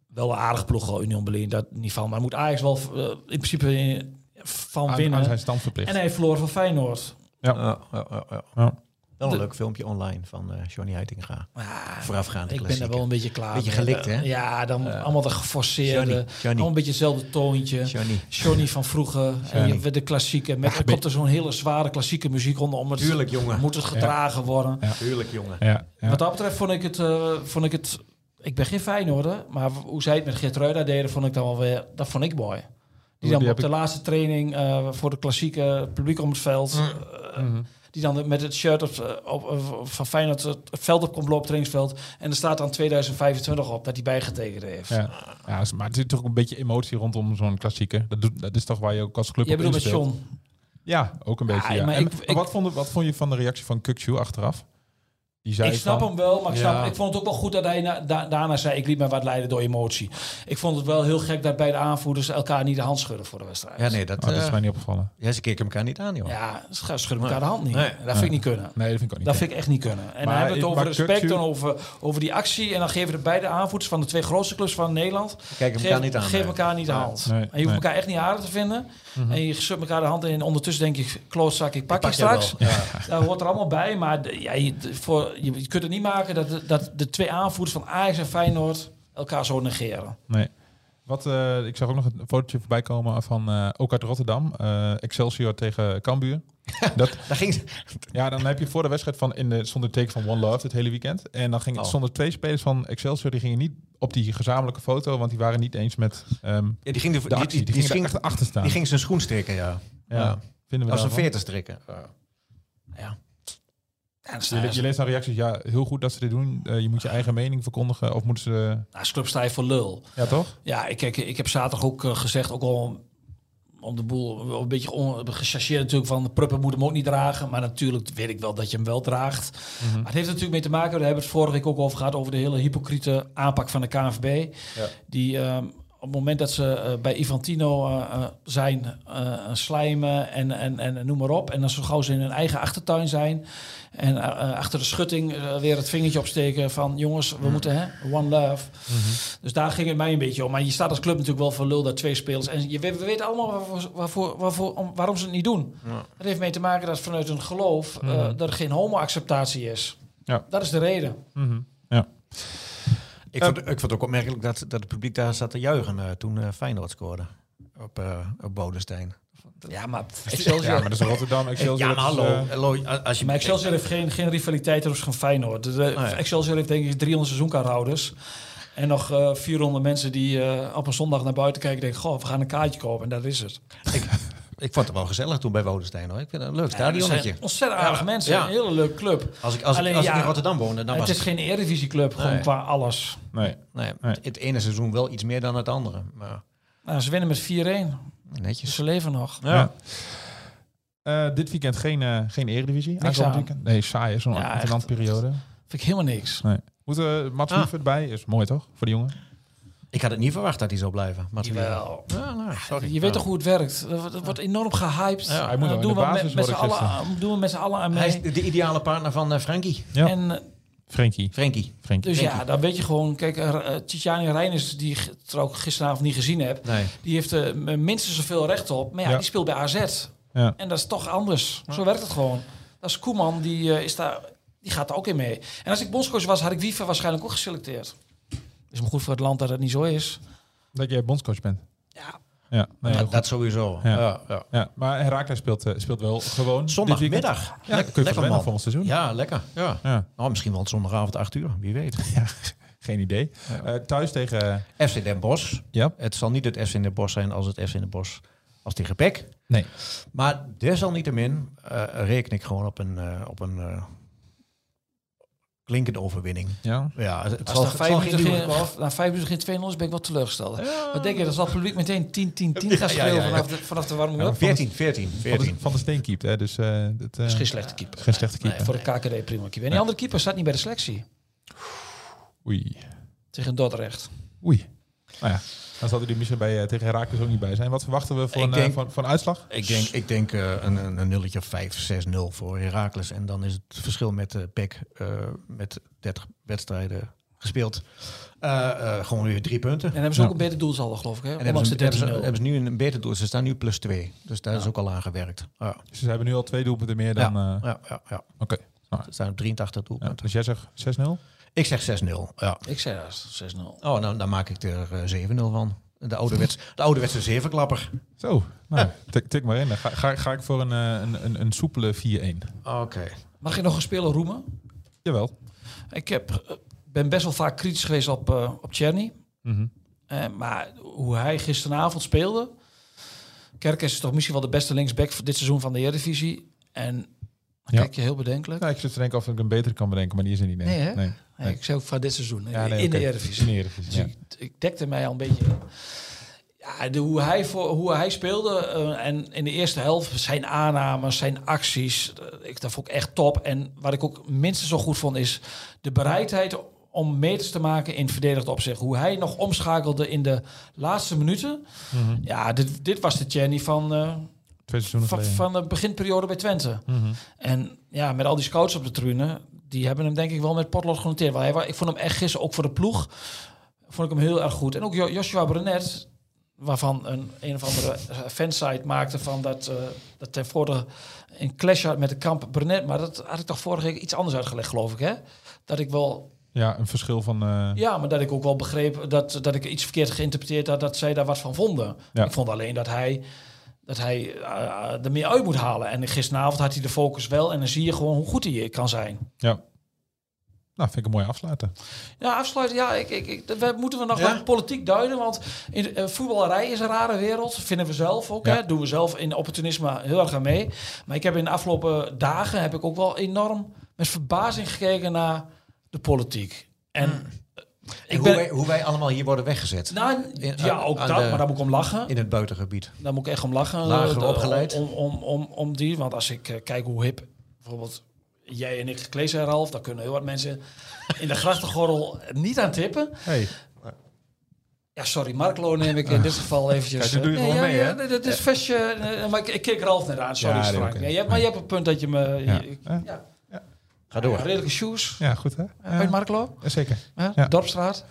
Wel een aardige ploeg, Union Berlin, dat niet van. Maar moet Ajax wel eh, in principe eh, van Aan, winnen. aan zijn stand verplicht. en hij heeft verloren van Feyenoord. Ja. Ja, ja, ja, ja. Ja. Wel een De- leuk filmpje online van eh Johnny Heitinga. Ja, Voorafgaande ik ben er wel een beetje klaar Beetje gelikt, hè? Ja, dan allemaal de geforceerde. Johnny, Allemaal Johnny, een beetje hetzelfde toontje. Johnny. Johnny van vroeger. En je, de klassieke. Met, er komt er zo'n hele zware klassieke muziek onder. Om het, Tuurlijk, jongen. Moet het gedragen worden. Ja. Tuurlijk, jongen. Ja, ja. Wat dat betreft vond ik het... eh, vond ik het ik ben geen Feyenoorder, maar hoe zij het met Geert Ruida deden, vond ik dan wel weer... Dat vond ik mooi. Die Die dan op de ik- laatste training eh, voor de klassieke publiek om het veld... eh, Mhm. Die dan met het shirt op, eh, op, op- van Feyenoord het veld op komt lopen, trainingsveld. En er staat dan 2025 op dat hij bijgetekend heeft. Ja. Maar het zit toch een beetje emotie rondom zo'n klassieker. Dat, doet, dat is toch waar je ook als club Jij op bedoelt met. John. Ja, ook een beetje. Ja, Ja, maar En- ik- maar ik- wat, vond, wat vond je van de reactie van Kukchu achteraf? Die zei Ik snap van, hem wel, maar ik, snap, Ja. ik vond het ook wel goed dat hij na- da- daarna zei... ik liet me wat leiden door emotie. Ik vond het wel heel gek dat beide aanvoerders elkaar niet de hand schudden voor de wedstrijd. Ja, nee, dat, Oh, dat is eh, mij niet opgevallen. ja, ze keken elkaar niet aan, joh. Ja, ze schudden elkaar de hand niet. Nee. Dat vind ik niet kunnen. Nee, dat vind ik ook niet. Dat vind ik echt niet kunnen. En Maar dan hebben we het ik- over respect en over, over die actie. En dan geven de beide aanvoerders van de twee grootste clubs van Nederland... Kijken elkaar Geef, niet aan. geef nee. elkaar niet de hand. Nee, en je hoeft nee. elkaar echt niet aardig te vinden. En je schudt elkaar de hand in. En ondertussen denk ik, klootzak, ik pak, pak je straks. Daar hoort er allemaal bij. Maar ja, voor, je, je kunt het niet maken dat, de- dat de twee aanvoerders van Ajax en Feyenoord elkaar zo negeren. Nee. Wat, eh, ik zag ook nog een fotootje voorbij komen van eh, ook uit Rotterdam. eh, Excelsior tegen Cambuur. dat, Daar ging ja, dan heb je voor de wedstrijd van in de zonder teken van One Love het hele weekend. En dan ging het Oh. zonder twee spelers van Excelsior die gingen niet op die gezamenlijke foto, want die waren niet eens met ehm, ja, die ging, de, de die, actie. die, Die, die, gingen ging, er echt achter staan. die ging zijn schoen strikken, ja. ja. ja. Vinden we Als een veertig strikken. Ja. Ja, dan Je, je, leest dan reacties, ja, heel goed dat ze dit doen. Eh, je moet je eigen mening verkondigen. Of moeten ze... als club sta je voor lul. Ja, toch? Ja, ik, kijk, ik heb zaterdag ook eh, gezegd, ook al om de boel een beetje on, gechargeerd natuurlijk van de Pruppen moet hem ook niet dragen. Maar natuurlijk weet ik wel dat je hem wel draagt. Mhm. Maar het heeft natuurlijk mee te maken, daar hebben we het vorige week ook over gehad, over de hele hypocriete aanpak van de KNVB. Ja. Die ehm, op het moment dat ze eh, bij Ivantino eh, eh, zijn, slijmen en, en, en noem maar op. En dan zo gauw ze in hun eigen achtertuin zijn. En achter de schutting weer het vingertje opsteken van jongens, we moeten hè, one love. Dus daar ging het mij een beetje om. Maar je staat als club natuurlijk wel voor lul dat twee spelers. En je, we, we weten allemaal waarvoor, waarvoor, waarvoor, om, waarom ze het niet doen. Ja. Het heeft mee te maken dat vanuit hun geloof Mhm. dat er geen homo-acceptatie is. Dat is de reden. Mhm. Ja. Ik, vond, ik vond het ook opmerkelijk dat, dat het publiek daar zat te juichen eh, toen eh, Feyenoord scoorde. Op, eh op Bodenstein. Ja, maar ja, Excelsior, maar dat is Rotterdam. Excelsior, ja, maar hallo. hallo, Als je maar Excelsior heeft geen, geen rivaliteit tussen van Feyenoord. De, de- Nee. Excelsior heeft denk ik 300 seizoenkaarthouders. En nog eh 400 mensen die eh, op een zondag naar buiten kijken en denken... Goh, we gaan een kaartje kopen. En dat is het. ik vond het wel gezellig toen bij Bodenstein hoor. Ik vind het een leuk stadionnetje. ontzettend aardige Ja, mensen. ja. Een hele leuke club. Als ik, als, Alleen, ik, als ja, ik in Rotterdam woonde, dan het was is geen eredivisieclub, gewoon Nee. qua alles. nee. nee, Nee. het ene seizoen wel iets meer dan het andere. Maar Nou, ze winnen met 4-1. Dus netjes. ze leven nog. Ja. Eh, dit weekend geen, eh geen eredivisie. Weekend. Nee, saai is zo'n Ja, interlandperiode. Vind ik helemaal niks. Nee. Moet uh, Mats Ah. Erbij? Is mooi toch? Voor de jongen? Ik had het niet verwacht dat hij zou blijven. Jawel. Ja, nou, sorry. Je weet toch hoe het werkt? Er wordt- enorm gehyped. Ja, hij moet Eh, wel in doen de we basis, met, met allen, doen we met z'n allen aan Hij mee. is de, de ideale partner van eh Frankie. Ja. En, eh. Frankie. Frenkie. dus ja, dan weet je gewoon... Kijk, uh, Reiners, die ik trouwens gisteravond niet gezien heb... Nee. die heeft er minstens zoveel recht op. Maar ja, Ja. die speelt bij AZ. Ja. En dat is toch anders. Zo werkt het gewoon. Dat is Koeman, die, eh, is daar, die gaat er ook in mee. En als ik bondscoach was, had ik Wiever waarschijnlijk ook geselecteerd. Is maar goed voor het land dat het niet zo is. Dat jij bondscoach bent. Ja, Ja, nee, dat, sowieso. Ja. Ja. Ja, ja. Maar Herakles speelt, eh, speelt wel gewoon Zondagmiddag. Ja, kun je lekker van man. volgend seizoen. Ja, lekker. Ja. Ja, Oh, misschien wel zondagavond 8 uur, wie weet. geen idee. Eh, thuis tegen... eh, FC Den Bosch. ja. Het zal niet het FC Den Bosch zijn als het FC Den Bosch als tegen PEC. Nee. Maar desalniettemin uh, reken ik gewoon op een, uh, op een uh, klinkende overwinning. Ja. Ja, het, het Als zal, na het vijf minuten geen na vijf minuten geen 2-0 is, ben ik wel teleurgesteld. Ja. Wat denk je, dat zal het publiek meteen 10-10-10 gaan ja. vanaf de, vanaf de warming-up? 14, 14, Van de, 14. van de steen keept, hè. Dus, eh dat, eh, Dat is geen slechte keeper. geen slechte keeper. Nee, voor de KKD prima keeper. En die andere keeper staat niet bij de selectie. Oei. Tegen Dordrecht. Oei. Nou ja, dan zal hij er misschien bij, eh, tegen Herakles ook niet bij zijn. Wat verwachten we van, Ik eh, denk- van, van uitslag? Ik denk, ik denk uh, een, een, een nulletje of 5, 6, 0 voor Heracles. En dan is het verschil met uh, PEC uh, met 30 wedstrijden gespeeld. Uh, gewoon weer drie punten. En hebben ze Ja. ook een beter doelsaldo, geloof ik. Hè? En hebben ze, de hebben, 13 ze, hebben ze nu een beter doel. Ze staan nu plus 2. Dus daar is ook al aan gewerkt. Ja, Dus ze hebben nu al twee doelpunten meer dan... ja, eh, ja, ja, ja. Oké. Er staan 83 Ja, doelpunten. dus jij zegt 6-0? Ik zeg 6-0. Ja. Ik zei dat, 6-0. Oh, nou, dan maak ik er uh, 7-0 van. De ouderwets, de ouderwetse zevenklapper. Zo, nou, tik, tik maar in. Dan ga, ga, ga ik voor een, eh, een, een, een soepele 4-1. Oké. Mag ik nog een speler roemen? Jawel. Ik heb, eh, ben best wel vaak kritisch geweest op, uh, op Czerny. Mhm. Uh, maar hoe hij gisteravond speelde... Kerkers is toch misschien wel de beste linksback voor dit seizoen van de Eredivisie. En dan Ja. kijk je heel bedenkelijk. Nou, ik zit te denken of ik een betere kan bedenken, maar die is er niet. Nee, Nee, hè? Nee. Nee, ik zei ook van dit seizoen. Ja, nee, in de Eredivisie. In de Eredivisie, Dus ja. ik, ik dekte mij al een beetje. Ja, de, hoe, hij voor, hoe hij speelde uh, en in de eerste helft, zijn aannames, zijn acties, uh, ik, dat vond ik echt top. En wat ik ook minstens zo goed vond, is de bereidheid om meters te maken in verdedigd opzicht. Hoe hij nog omschakelde in de laatste minuten. Mm -hmm. Ja, dit, dit was de Jenny van, uh, Twee seizoenen van, geleden. van de beginperiode bij Twente. Mm -hmm. En ja, met al die scouts op de tribune, die hebben hem denk ik wel met potlood genoteerd. Want hij, ik vond hem echt gisteren, ook voor de ploeg, vond ik hem heel erg goed. En ook Joshua Brenet, waarvan een, een of andere fansite maakte van dat, uh, dat ten voorde een clash had met de kamp Brenet. Maar dat had ik toch vorige week iets anders uitgelegd, geloof ik, hè? Dat ik wel... Ja, een verschil van... Uh... Ja, maar dat ik ook wel begreep dat, dat ik iets verkeerd geïnterpreteerd had, dat zij daar wat van vonden. Ja. Ik vond alleen dat hij dat hij uh, er meer uit moet halen. En gisteravond had hij de focus wel. En dan zie je gewoon hoe goed hij kan zijn. Ja. Nou, vind ik een mooie afsluiter. Ja, afsluiten. Ja, ik, ik, ik, we moeten we nog Ja? wat politiek duiden. Want in, uh, voetballerij is een rare wereld. Vinden we zelf ook. Ja. Hè? Doen we zelf in opportunisme heel erg aan mee. Maar ik heb in de afgelopen dagen heb ik ook wel enorm met verbazing gekeken naar de politiek. En Hmm. Ik hoe, ben, wij, hoe wij allemaal hier worden weggezet. nou, In- ja, ook dat, de- maar daar moet ik om lachen. In het buitengebied. Daar moet ik echt om lachen. Lager eh, de- opgeleid. Om, om, om, om die. Want als ik uh, kijk hoe hip bijvoorbeeld jij en ik gekleed zijn, Ralf, dan kunnen heel wat mensen in de grachtengordel niet aan tippen. Hey. Ja, sorry, Marklo neem ik in dit geval eventjes. Kijk, dat doe je Nee, gewoon ja, mee, ja, hè? nee, Dat is vestje. eh, Maar ik, ik keek Ralf net aan. Sorry, Ja, nee, Frank. Nee, je hebt, maar je hebt een punt dat je me... Ja. je- Ja. ja, Ga door. redelijke shoes. Ja, goed hè? Ja. Uit Marklo. Ja, zeker. Ja, Ja. Dorpstraat.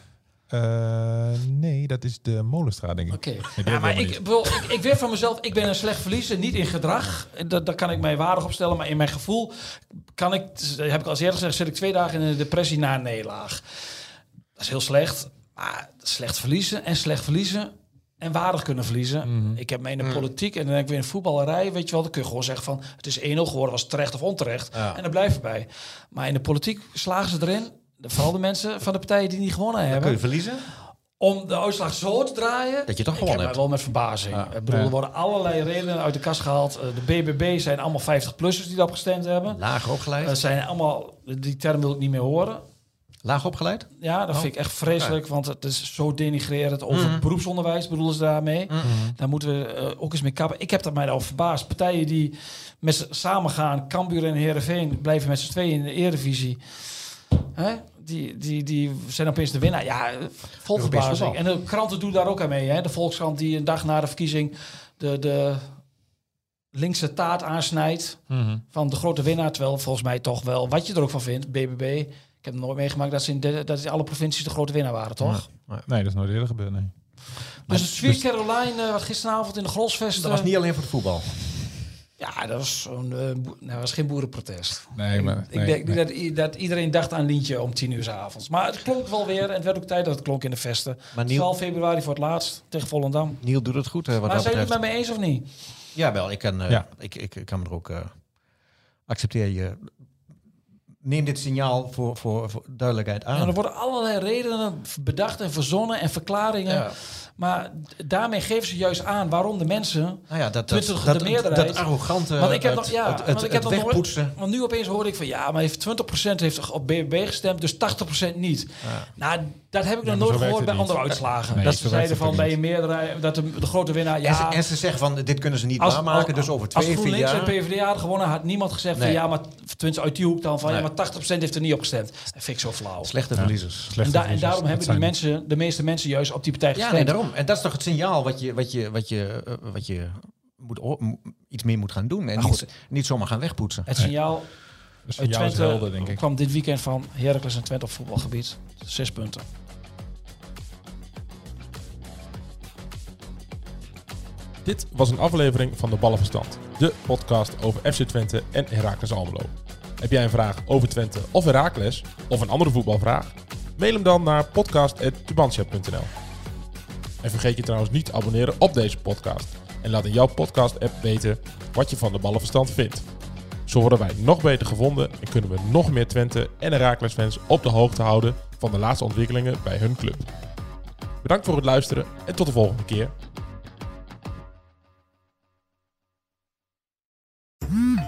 Eh, nee, dat is de Molenstraat, denk ik. Oké. Ja, maar ik, bedoel, ik, ik weet van mezelf, ik ben een slecht verliezer, niet in gedrag. Dat, daar kan ik mij waardig op stellen. Maar in mijn gevoel kan ik, heb ik al eerder gezegd, zit ik twee dagen in een depressie na een nederlaag. Dat is heel slecht. Maar slecht verliezen en slecht verliezen en waardig kunnen verliezen. Ik heb me in de politiek en dan denk ik weer in voetballerij, weet je wel, dan kun je gewoon zeggen van het is 1-0 geworden, was het terecht of onterecht. Ja. En dan blijf je bij. Maar in de politiek slagen ze erin, vooral de mensen van de partijen die niet gewonnen Kun hebben je verliezen? om de uitslag zo te draaien. Dat je toch ik gewonnen heb hebt. mij wel met verbazing. Ja. Ik bedoel, er worden allerlei redenen uit de kast gehaald. Eh, De BBB zijn allemaal 50-plussers die daarop gestemd hebben. Laag opgeleid? Dat zijn allemaal, die term wil ik niet meer horen. Laag opgeleid? Ja, dat Oh. vind ik echt vreselijk, want het is zo denigrerend over Mhm. beroepsonderwijs, bedoelen ze daarmee. Daar moeten we eh, ook eens mee kappen. Ik heb dat mij daarover verbaasd. Partijen die met z'n samen gaan, Cambuur en Heerenveen, blijven met z'n tweeën in de Eredivisie. Hè? Die, die, die zijn opeens de winnaar. Ja, vol Europees verbazing. En de kranten doen daar ook aan mee. Hè? De Volkskrant die een dag na de verkiezing de, de linkse taart aansnijdt Mhm. van de grote winnaar. Terwijl volgens mij toch wel, wat je er ook van vindt, BBB. Ik heb nooit meegemaakt dat ze in, de, dat alle provincies de grote winnaar waren, toch? Nee, dat is nooit eerder gebeurd, nee. Dus het Sweet Caroline, eh, wat gisteravond in de Grolsvest... Dat was niet alleen voor het voetbal. Ja, dat was, eh, nou, dat was geen boerenprotest. Nee, maar... ik nee, denk nee. dat, i- dat iedereen dacht aan Lientje om tien uur 's avonds. Maar het klonk wel weer. En het werd ook tijd dat het klonk in de vesten. Maar 12 Niel, februari voor het laatst tegen Volendam. Niel doet het goed eh, wat maar dat zijn jullie het met me eens of niet? Ja, wel. Ik kan, eh, Ja. ik, ik, ik kan me er ook... eh accepteer je... Neem dit signaal voor, voor, voor duidelijkheid aan. En er worden allerlei redenen bedacht en verzonnen en verklaringen. Ja. Maar daarmee geven ze juist aan waarom de mensen... Nou ja, dat, dat, de dat, meerderheid. dat arrogante, Want ik heb het, nog, ja, het, want ik heb nog nooit-. Want nu opeens hoorde ik van ja, maar heeft 20% heeft op BBB gestemd, dus 80% niet. Ja. Nou, dat heb ik nog nooit gehoord bij andere uitslagen. Nee, dat ze zeiden van bij een meerderheid, dat de, de grote winnaar, En, ja. ze, en ze zeggen van, dit kunnen ze niet als, waarmaken, als- dus over als twee, vier GroenLinks jaar... en PvdA hadden gewonnen, had niemand gezegd van ja, maar tenminste uit die hoek dan van Nee. ja, maar 80% heeft er niet op gestemd. Dat vind ik zo flauw. Slechte Ja. verliezers. Slechte En, da- en verliezers, daarom dat hebben die mensen, de meeste mensen juist op die partij Ja, gestemd. nee, daarom. En dat is toch het signaal wat je, wat je, wat je, eh, wat je moet, iets meer moet gaan doen. En niet, niet zomaar gaan wegpoetsen. Het signaal uit signaal is Twente helder, denk ik. kwam dit weekend van Heracles en Twente op voetbalgebied. Zes punten. Dit was een aflevering van de Ballenverstand, de podcast over FC Twente en Heracles Almelo. Heb jij een vraag over Twente of Heracles, of een andere voetbalvraag? Mail hem dan naar podcast.tubantia.nl En vergeet je trouwens niet te abonneren op deze podcast. En laat in jouw podcast-app weten wat je van de Ballenverstand vindt. Zo worden wij nog beter gevonden en kunnen we nog meer Twente en Heracles fans op de hoogte houden van de laatste ontwikkelingen bij hun club. Bedankt voor het luisteren en tot de volgende keer.